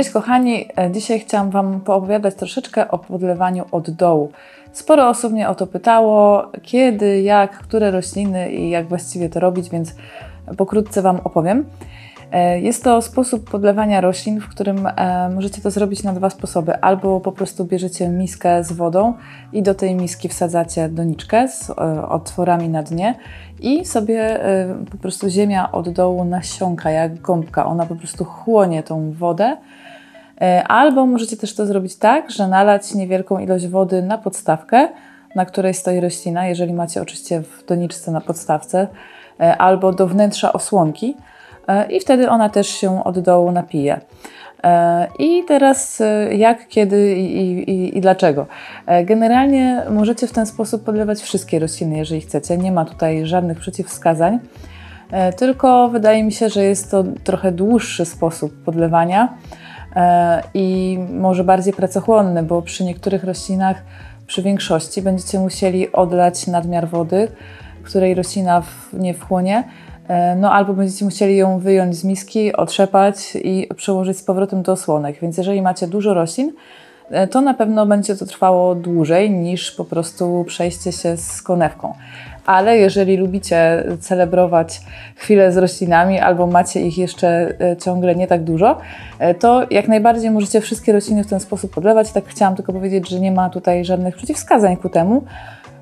Cześć kochani, e, dzisiaj chciałam Wam poopowiadać troszeczkę o podlewaniu od dołu. Sporo osób mnie o to pytało, kiedy, jak, które rośliny i jak właściwie to robić, więc pokrótce Wam opowiem. E, jest to sposób podlewania roślin, w którym e, możecie to zrobić na dwa sposoby. Albo po prostu bierzecie miskę z wodą i do tej miski wsadzacie doniczkę z otworami na dnie i sobie po prostu ziemia od dołu nasiąka jak gąbka. Ona po prostu chłonie tą wodę albo możecie też to zrobić tak, że nalać niewielką ilość wody na podstawkę, na której stoi roślina, jeżeli macie oczywiście w doniczce na podstawce, e, albo do wnętrza osłonki e, i wtedy ona też się od dołu napije. I teraz jak, kiedy i, i, i, dlaczego? Generalnie możecie w ten sposób podlewać wszystkie rośliny, jeżeli chcecie. Nie ma tutaj żadnych przeciwwskazań, tylko wydaje mi się, że jest to trochę dłuższy sposób podlewania E, i może bardziej pracochłonny, bo przy niektórych roślinach, przy większości, będziecie musieli odlać nadmiar wody, której roślina nie wchłonie, e, no albo będziecie musieli ją wyjąć z miski, otrzepać i przełożyć z powrotem do osłonek. Więc jeżeli macie dużo roślin, e, to na pewno będzie to trwało dłużej niż po prostu przejście się z konewką ale jeżeli lubicie celebrować chwilę z roślinami albo macie ich jeszcze e, ciągle nie tak dużo, e, to jak najbardziej możecie wszystkie rośliny w ten sposób podlewać. Tak chciałam tylko powiedzieć, że nie ma tutaj żadnych przeciwwskazań ku temu.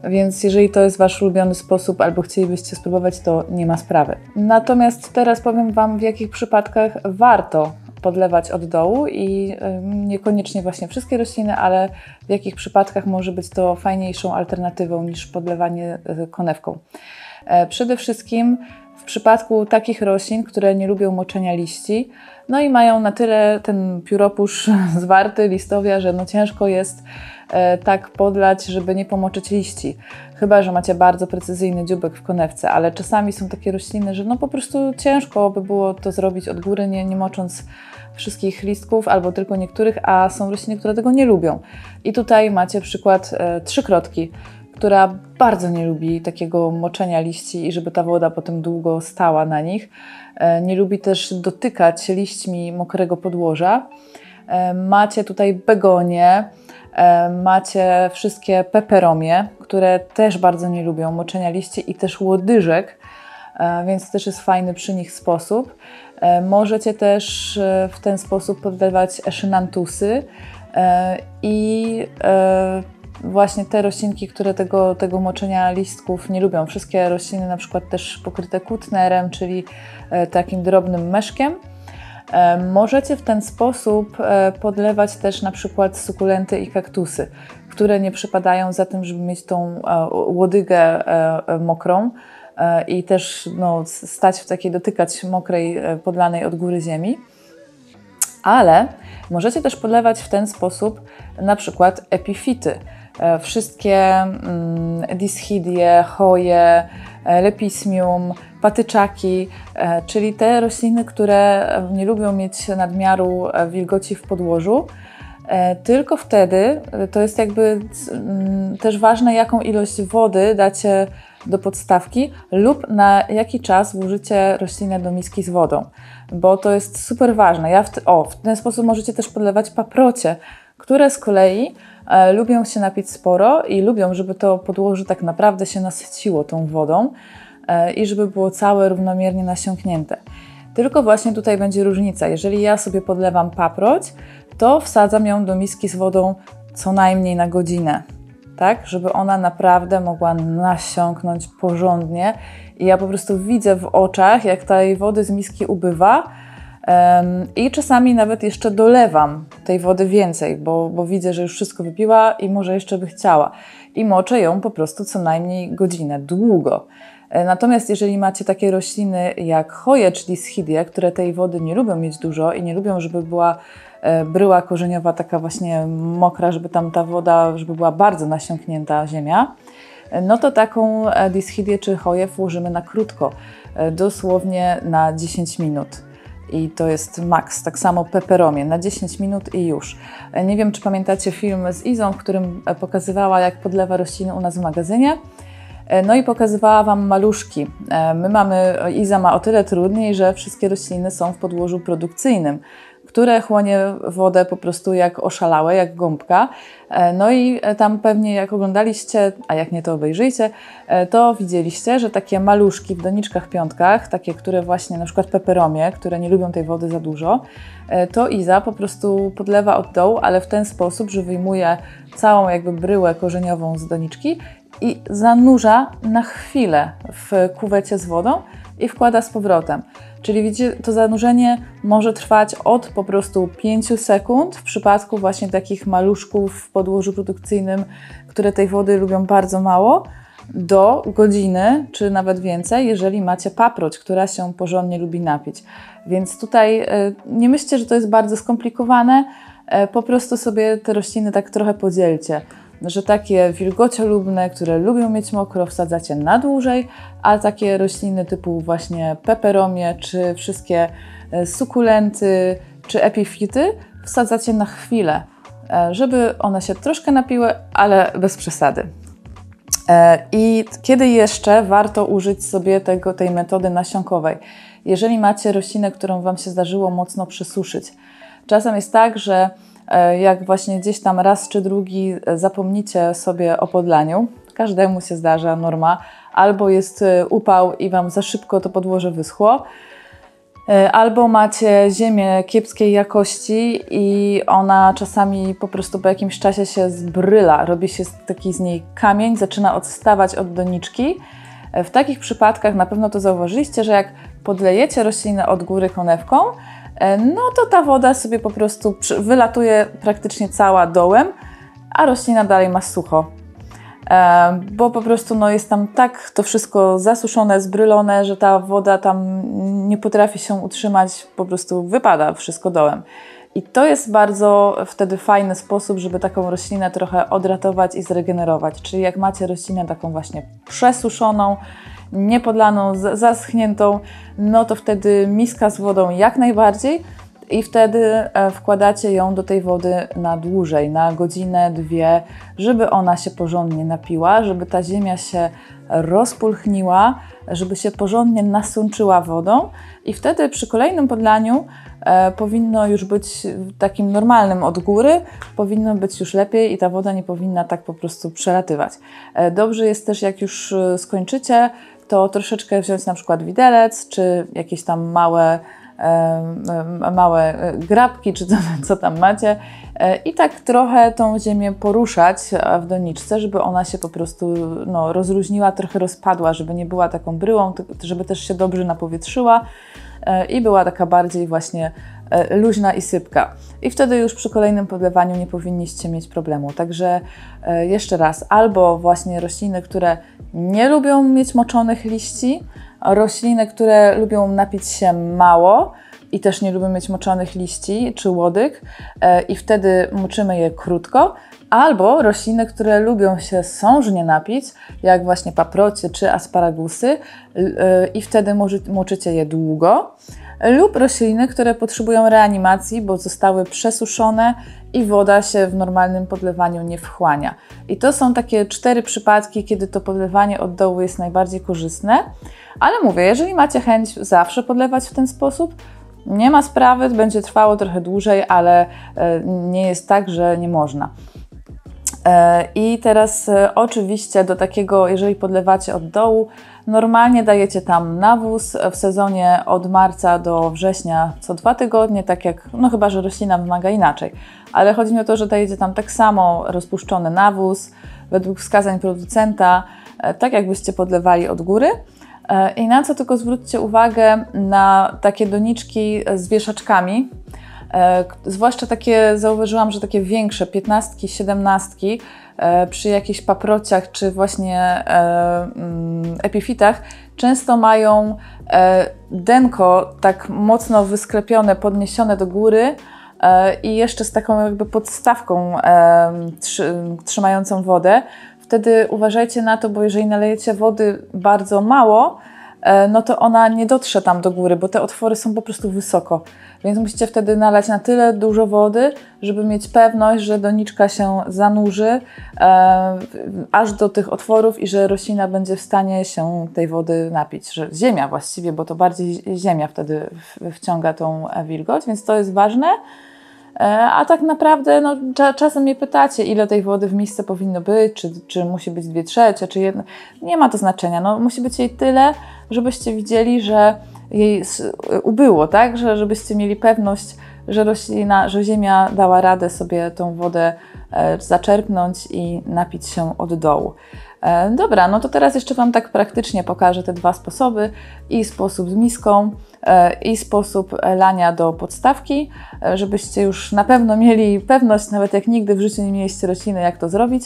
Więc jeżeli to jest Wasz ulubiony sposób albo chcielibyście spróbować, to nie ma sprawy. Natomiast teraz powiem Wam, w jakich przypadkach warto podlewać od dołu i niekoniecznie właśnie wszystkie rośliny, ale w jakich przypadkach może być to fajniejszą alternatywą niż podlewanie e, konewką. E, przede wszystkim przypadku takich roślin, które nie lubią moczenia liści, no i mają na tyle ten pióropusz zwarty, listowia, że no ciężko jest e, tak podlać, żeby nie pomoczyć liści. Chyba, że macie bardzo precyzyjny dziubek w konewce, ale czasami są takie rośliny, że no po prostu ciężko by było to zrobić od góry, nie, nie mocząc wszystkich listków albo tylko niektórych, a są rośliny, które tego nie lubią. I tutaj macie przykład e, trzykrotki, która bardzo nie lubi takiego moczenia liści i żeby ta woda potem długo stała na nich. E, nie lubi też dotykać liśćmi mokrego podłoża. E, macie tutaj begonie, e, macie wszystkie peperomie, które też bardzo nie lubią moczenia liści i też łodyżek, więc to też jest fajny przy nich sposób. Możecie też w ten sposób podlewać eszynantusy i właśnie te roślinki, które tego, tego moczenia listków nie lubią. Wszystkie rośliny na przykład też pokryte kutnerem, czyli e, takim drobnym meszkiem. E, możecie w ten sposób e, podlewać też na przykład sukulenty i kaktusy, które nie przypadają za tym, żeby mieć tą łodygę mokrą i też no, stać w takiej, dotykać mokrej, podlanej od góry ziemi. Ale możecie też podlewać w ten sposób na przykład epifity. E, wszystkie mm, dischidie, choje, e, lepismium, patyczaki, e, czyli te rośliny, które nie lubią mieć nadmiaru wilgoci w podłożu. Tylko wtedy to jest jakby mm, też ważne, jaką ilość wody dacie do podstawki lub na jaki czas włożycie roślinę do miski z wodą, bo to jest super ważne. Ja w, o, w ten sposób możecie też podlewać paprocie, które z kolei e, lubią się napić sporo i lubią, żeby to podłoże tak naprawdę się nasyciło tą wodą e, i żeby było całe równomiernie nasiąknięte. Tylko właśnie tutaj będzie różnica. Jeżeli ja sobie podlewam paproć, to wsadzam ją do miski z wodą co najmniej na godzinę, tak, żeby ona naprawdę mogła nasiąknąć porządnie. I ja po prostu widzę w oczach, jak tej wody z miski ubywa, i czasami nawet jeszcze dolewam tej wody więcej, bo, bo widzę, że już wszystko wypiła i może jeszcze by chciała. I moczę ją po prostu co najmniej godzinę, długo. E, natomiast jeżeli macie takie rośliny jak choje, czyli schidie, które tej wody nie lubią mieć dużo i nie lubią, żeby była e, bryła korzeniowa taka właśnie mokra, żeby tam ta woda, żeby była bardzo nasiąknięta ziemia, e, no to taką dischidię czy choję włożymy na krótko, dosłownie na 10 minut i to jest maks. Tak samo peperomie na 10 minut i już. Nie wiem, czy pamiętacie film z Izą, w którym pokazywała, jak podlewa rośliny u nas w magazynie. No i pokazywała Wam maluszki. My mamy, Iza ma o tyle trudniej, że wszystkie rośliny są w podłożu produkcyjnym, które chłonie wodę po prostu jak oszalałe, jak gąbka. E, no i e, tam pewnie jak oglądaliście, a jak nie to obejrzyjcie, e, to widzieliście, że takie maluszki w doniczkach piątkach, takie, które właśnie na przykład peperomie, które nie lubią tej wody za dużo, to Iza po prostu podlewa od dołu, ale w ten sposób, że wyjmuje całą jakby bryłę korzeniową z doniczki i zanurza na chwilę w kuwecie z wodą i wkłada z powrotem. Czyli widzicie, to zanurzenie może trwać od po prostu 5 sekund w przypadku właśnie takich maluszków w podłożu produkcyjnym, które tej wody lubią bardzo mało, do godziny czy nawet więcej, jeżeli macie paproć, która się porządnie lubi napić. Więc tutaj e, nie myślcie, że to jest bardzo skomplikowane, e, po prostu sobie te rośliny tak trochę podzielcie że takie wilgociolubne, które lubią mieć mokro, wsadzacie na dłużej, a takie rośliny typu właśnie peperomie, czy wszystkie e, sukulenty, czy epifity wsadzacie na chwilę, e, żeby one się troszkę napiły, ale bez przesady. E, I kiedy jeszcze warto użyć sobie tego, tej metody nasionkowej? Jeżeli macie roślinę, którą Wam się zdarzyło mocno przesuszyć. Czasem jest tak, że jak właśnie gdzieś tam raz czy drugi zapomnicie sobie o podlaniu, każdemu się zdarza norma, albo jest e, upał i Wam za szybko to podłoże wyschło, e, albo macie ziemię kiepskiej jakości i ona czasami po prostu po jakimś czasie się zbryla, robi się taki z niej kamień, zaczyna odstawać od doniczki. W takich przypadkach na pewno to zauważyliście, że jak podlejecie roślinę od góry konewką, E, no to ta woda sobie po prostu wylatuje praktycznie cała dołem, a roślina dalej ma sucho. E, bo po prostu no, jest tam tak to wszystko zasuszone, zbrylone, że ta woda tam nie potrafi się utrzymać, po prostu wypada wszystko dołem. I to jest bardzo wtedy fajny sposób, żeby taką roślinę trochę odratować i zregenerować. Czyli jak macie roślinę taką właśnie przesuszoną, niepodlaną, zaschniętą, no to wtedy miska z wodą jak najbardziej i wtedy e, wkładacie ją do tej wody na dłużej, na godzinę, dwie, żeby ona się porządnie napiła, żeby ta ziemia się rozpulchniła, żeby się porządnie nasączyła wodą i wtedy przy kolejnym podlaniu e, powinno już być takim normalnym od góry, powinno być już lepiej i ta woda nie powinna tak po prostu przelatywać. E, dobrze jest też, jak już e, skończycie, to troszeczkę wziąć na przykład widelec, czy jakieś tam małe, e, małe grabki, czy co, co tam macie e, i tak trochę tą ziemię poruszać w doniczce, żeby ona się po prostu no, rozluźniła, trochę rozpadła, żeby nie była taką bryłą, żeby też się dobrze napowietrzyła. e, i była taka bardziej właśnie luźna i sypka. I wtedy już przy kolejnym podlewaniu nie powinniście mieć problemu. Także jeszcze raz, albo właśnie rośliny, które nie lubią mieć moczonych liści, rośliny, które lubią napić się mało i też nie lubią mieć moczonych liści czy łodyg e, i wtedy moczymy je krótko, albo rośliny, które lubią się sążnie napić, jak właśnie paprocie czy asparagusy e, i wtedy moczycie je długo lub rośliny, które potrzebują reanimacji, bo zostały przesuszone i woda się w normalnym podlewaniu nie wchłania. I to są takie cztery przypadki, kiedy to podlewanie od dołu jest najbardziej korzystne. Ale mówię, jeżeli macie chęć zawsze podlewać w ten sposób, nie ma sprawy, będzie trwało trochę dłużej, ale e, nie jest tak, że nie można. E, I teraz e, oczywiście do takiego, jeżeli podlewacie od dołu, normalnie dajecie tam nawóz w sezonie od marca do września co dwa tygodnie, tak jak, no chyba, że roślina wymaga inaczej. Ale chodzi mi o to, że dajecie tam tak samo rozpuszczony nawóz według wskazań producenta, e, tak jakbyście podlewali od góry. I na co tylko zwróćcie uwagę na takie doniczki z wieszaczkami, zwłaszcza takie, zauważyłam, że takie większe, piętnastki, siedemnastki, e, przy jakichś paprociach czy właśnie e, mm, epifitach, często mają denko tak mocno wysklepione, podniesione do góry i jeszcze z taką jakby podstawką trzymającą wodę. Wtedy uważajcie na to, bo jeżeli nalejecie wody bardzo mało, e, no to ona nie dotrze tam do góry, bo te otwory są po prostu wysoko. Więc musicie wtedy nalać na tyle dużo wody, żeby mieć pewność, że doniczka się zanurzy e, aż do tych otworów i że roślina będzie w stanie się tej wody napić. Że ziemia właściwie, bo to bardziej ziemia wtedy wciąga tą wilgoć, więc to jest ważne. E, a tak naprawdę no, czasem mnie pytacie, ile tej wody w misce powinno być, czy, czy musi być dwie trzecie, czy jedno. Nie ma to znaczenia. No, musi być jej tyle, żebyście widzieli, że jej ubyło, tak? Że, żebyście mieli pewność, że roślina, że ziemia dała radę sobie tą wodę e, zaczerpnąć i napić się od dołu. E, dobra, no to teraz jeszcze Wam tak praktycznie pokażę te dwa sposoby i sposób z miską e, i sposób lania do podstawki, e, żebyście już na pewno mieli pewność, nawet jak nigdy w życiu nie mieliście rośliny, jak to zrobić.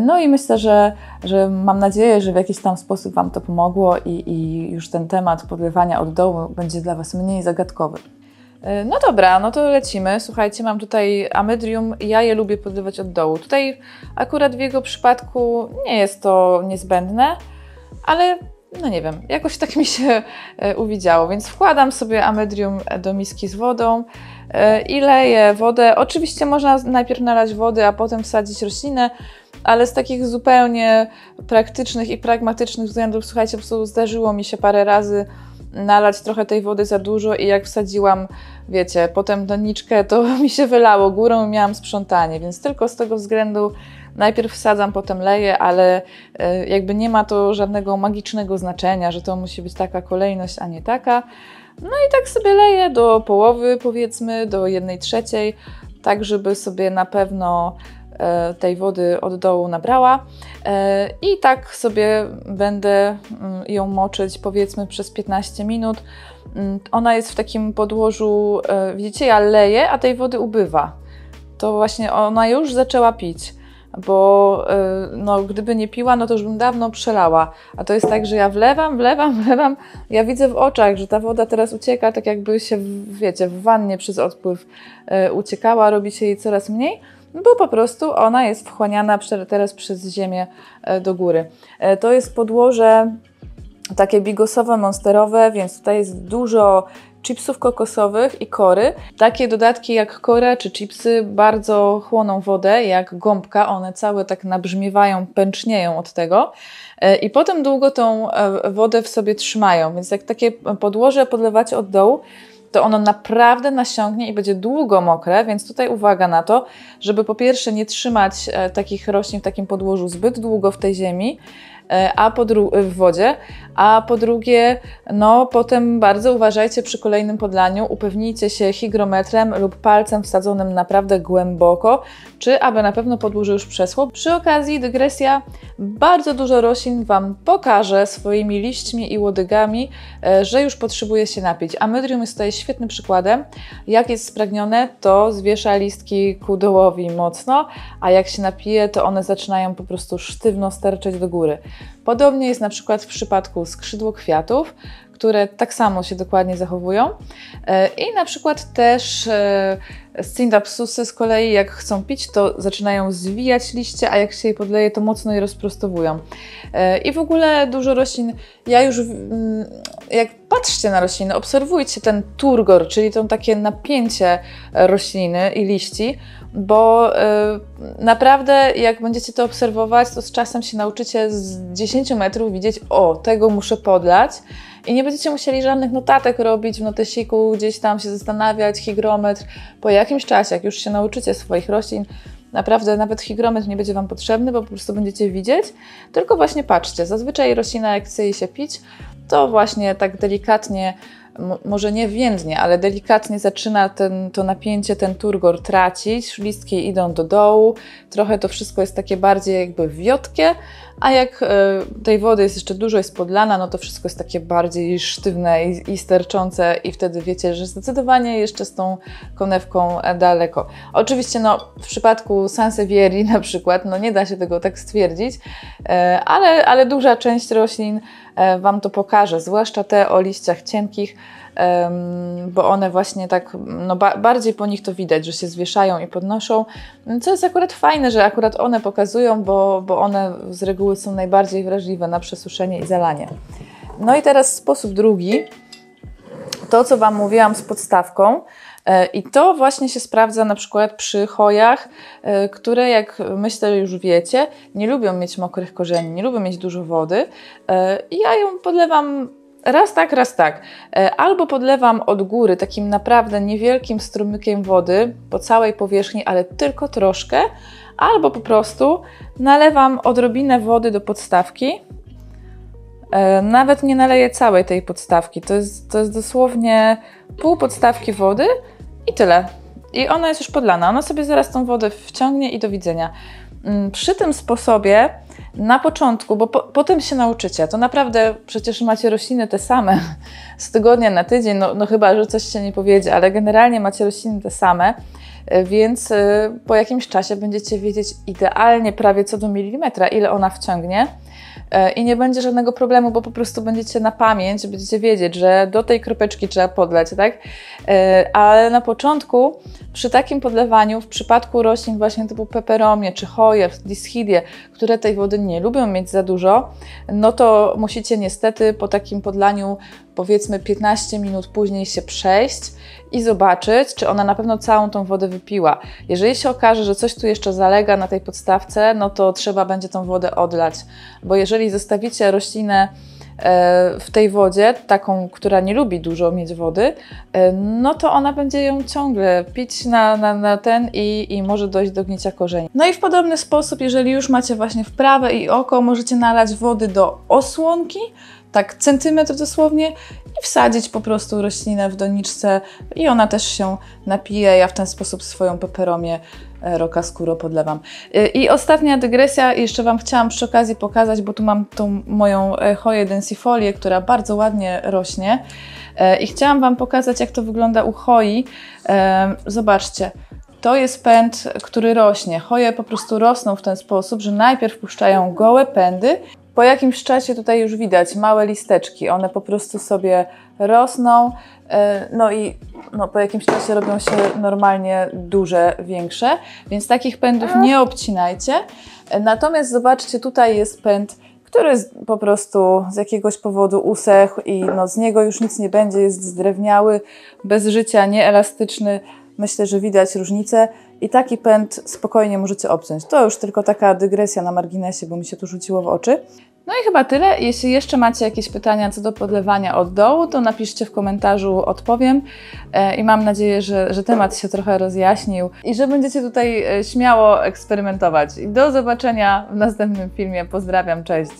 No i myślę, że, że mam nadzieję, że w jakiś tam sposób Wam to pomogło i, i już ten temat podlewania od dołu będzie dla Was mniej zagadkowy. E, no dobra, no to lecimy. Słuchajcie, mam tutaj amydrium. Ja je lubię podlewać od dołu. Tutaj akurat w jego przypadku nie jest to niezbędne, ale no nie wiem, jakoś tak mi się e, uwidziało, więc wkładam sobie amydrium do miski z wodą e, i leję wodę. Oczywiście można najpierw nalać wody, a potem wsadzić roślinę, ale z takich zupełnie praktycznych i pragmatycznych względów, słuchajcie, po prostu zdarzyło mi się parę razy nalać trochę tej wody za dużo i jak wsadziłam, wiecie, potem doniczkę, to mi się wylało górą i miałam sprzątanie, więc tylko z tego względu najpierw wsadzam, potem leję, ale e, jakby nie ma to żadnego magicznego znaczenia, że to musi być taka kolejność, a nie taka. No i tak sobie leję do połowy, powiedzmy, do jednej trzeciej, tak żeby sobie na pewno tej wody od dołu nabrała e, i tak sobie będę mm, ją moczyć powiedzmy przez 15 minut. Mm, ona jest w takim podłożu, e, widzicie, ja leję, a tej wody ubywa. To właśnie ona już zaczęła pić bo no, gdyby nie piła, no to już bym dawno przelała. A to jest tak, że ja wlewam, wlewam, wlewam. Ja widzę w oczach, że ta woda teraz ucieka, tak jakby się, wiecie, w wannie przez odpływ uciekała, robi się jej coraz mniej bo po prostu ona jest wchłaniana teraz przez ziemię e, do góry. E, to jest podłoże takie bigosowe, monsterowe, więc tutaj jest dużo chipsów kokosowych i kory. Takie dodatki jak kora czy chipsy bardzo chłoną wodę, jak gąbka, one całe tak nabrzmiewają, pęcznieją od tego e, i potem długo tą wodę w sobie trzymają, więc jak takie podłoże podlewacie od dołu, to ono naprawdę nasiągnie i będzie długo mokre, więc tutaj uwaga na to, żeby po pierwsze nie trzymać e, takich roślin w takim podłożu zbyt długo w tej ziemi, a po w wodzie, a po drugie, no potem bardzo uważajcie przy kolejnym podlaniu, upewnijcie się hygrometrem lub palcem wsadzonym naprawdę głęboko, czy aby na pewno podłoże już przeschło. Przy okazji, dygresja, bardzo dużo roślin Wam pokaże swoimi liśćmi i łodygami, e, że już potrzebuje się napić. Amydrium jest tutaj świetnym przykładem. Jak jest spragnione, to zwiesza listki ku dołowi mocno, a jak się napije, to one zaczynają po prostu sztywno sterczeć do góry. Podobnie jest na przykład w przypadku skrzydło kwiatów, które tak samo się dokładnie zachowują. E, I na przykład też e, Scindapsusy z kolei, jak chcą pić, to zaczynają zwijać liście, a jak się je podleje, to mocno je rozprostowują. E, I w ogóle dużo roślin, ja już, mm, jak patrzcie na rośliny, obserwujcie ten turgor, czyli to takie napięcie rośliny i liści, bo naprawdę jak będziecie to obserwować, to z czasem się nauczycie z 10 metrów widzieć, o, tego muszę podlać, i nie będziecie musieli żadnych notatek robić w notesiku, gdzieś tam się zastanawiać, hygrometr. Po jakimś czasie, jak już się nauczycie swoich roślin, naprawdę nawet hygrometr nie będzie Wam potrzebny, bo po prostu będziecie widzieć, tylko właśnie patrzcie. Zazwyczaj roślina, jak chce jej się pić, to właśnie tak delikatnie może nie więdnie, ale delikatnie zaczyna ten, to napięcie, ten turgor tracić, listki idą do dołu, trochę to wszystko jest takie bardziej jakby wiotkie, a jak e, tej wody jest jeszcze dużo, jest podlana, no to wszystko jest takie bardziej sztywne i, sterczące i wtedy wiecie, że zdecydowanie jeszcze z tą konewką daleko. Oczywiście no, w przypadku Sansevieri na przykład, no nie da się tego tak stwierdzić, e, ale, ale duża część roślin e, Wam to pokaże, zwłaszcza te o liściach cienkich, bo one właśnie tak, no ba bardziej po nich to widać, że się zwieszają i podnoszą, co jest akurat fajne, że akurat one pokazują, bo, bo one z reguły są najbardziej wrażliwe na przesuszenie i zalanie. No i teraz sposób drugi, to co Wam mówiłam z podstawką. E, I to właśnie się sprawdza na przykład przy chojach, e, które, jak myślę, już wiecie, nie lubią mieć mokrych korzeni, nie lubią mieć dużo wody. E, I ja ją podlewam raz tak, raz tak. Albo podlewam od góry takim naprawdę niewielkim strumykiem wody po całej powierzchni, ale tylko troszkę, albo po prostu nalewam odrobinę wody do podstawki. Nawet nie naleję całej tej podstawki. To jest, to jest dosłownie pół podstawki wody i tyle. I ona jest już podlana. Ona sobie zaraz tą wodę wciągnie i do widzenia. Mm, przy tym sposobie na początku, bo po, potem się nauczycie, to naprawdę przecież macie rośliny te same z tygodnia na tydzień, no, no chyba, że coś się nie powiedzie, ale generalnie macie rośliny te same, y, więc y, po jakimś czasie będziecie wiedzieć idealnie prawie co do milimetra, ile ona wciągnie i nie będzie żadnego problemu, bo po prostu będziecie na pamięć, będziecie wiedzieć, że do tej kropeczki trzeba podleć, tak? E, ale na początku przy takim podlewaniu, w przypadku roślin właśnie typu peperomie czy choje, dischidie, które tej wody nie lubią mieć za dużo, no to musicie niestety po takim podlaniu powiedzmy 15 minut później się przejść i zobaczyć, czy ona na pewno całą tą wodę wypiła. Jeżeli się okaże, że coś tu jeszcze zalega na tej podstawce, no to trzeba będzie tą wodę odlać, bo jeżeli zostawicie roślinę e, w tej wodzie, taką, która nie lubi dużo mieć wody, e, no to ona będzie ją ciągle pić na, na, na ten i, i może dojść do gnicia korzeni. No i w podobny sposób, jeżeli już macie właśnie wprawę i oko, możecie nalać wody do osłonki, tak centymetr dosłownie i wsadzić po prostu roślinę w doniczce i ona też się napije. Ja w ten sposób swoją peperomię e, roka skóro podlewam. E, I ostatnia dygresja, jeszcze Wam chciałam przy okazji pokazać, bo tu mam tą moją e, choję densifolię, która bardzo ładnie rośnie i chciałam Wam pokazać, jak to wygląda u choi. Zobaczcie, to jest pęd, który rośnie. Choje po prostu rosną w ten sposób, że najpierw puszczają gołe pędy po jakimś czasie tutaj już widać małe listeczki, one po prostu sobie rosną, e, no i no, po jakimś czasie robią się normalnie duże, większe, więc takich pędów nie obcinajcie. E, natomiast zobaczcie, tutaj jest pęd, który po prostu z jakiegoś powodu usechł i no, z niego już nic nie będzie, jest zdrewniały, bez życia, nieelastyczny. Myślę, że widać różnicę i taki pęd spokojnie możecie obciąć. To już tylko taka dygresja na marginesie, bo mi się tu rzuciło w oczy. No i chyba tyle. Jeśli jeszcze macie jakieś pytania co do podlewania od dołu, to napiszcie w komentarzu, odpowiem. E, I mam nadzieję, że, że temat się trochę rozjaśnił i że będziecie tutaj e, śmiało eksperymentować. I do zobaczenia w następnym filmie. Pozdrawiam, cześć.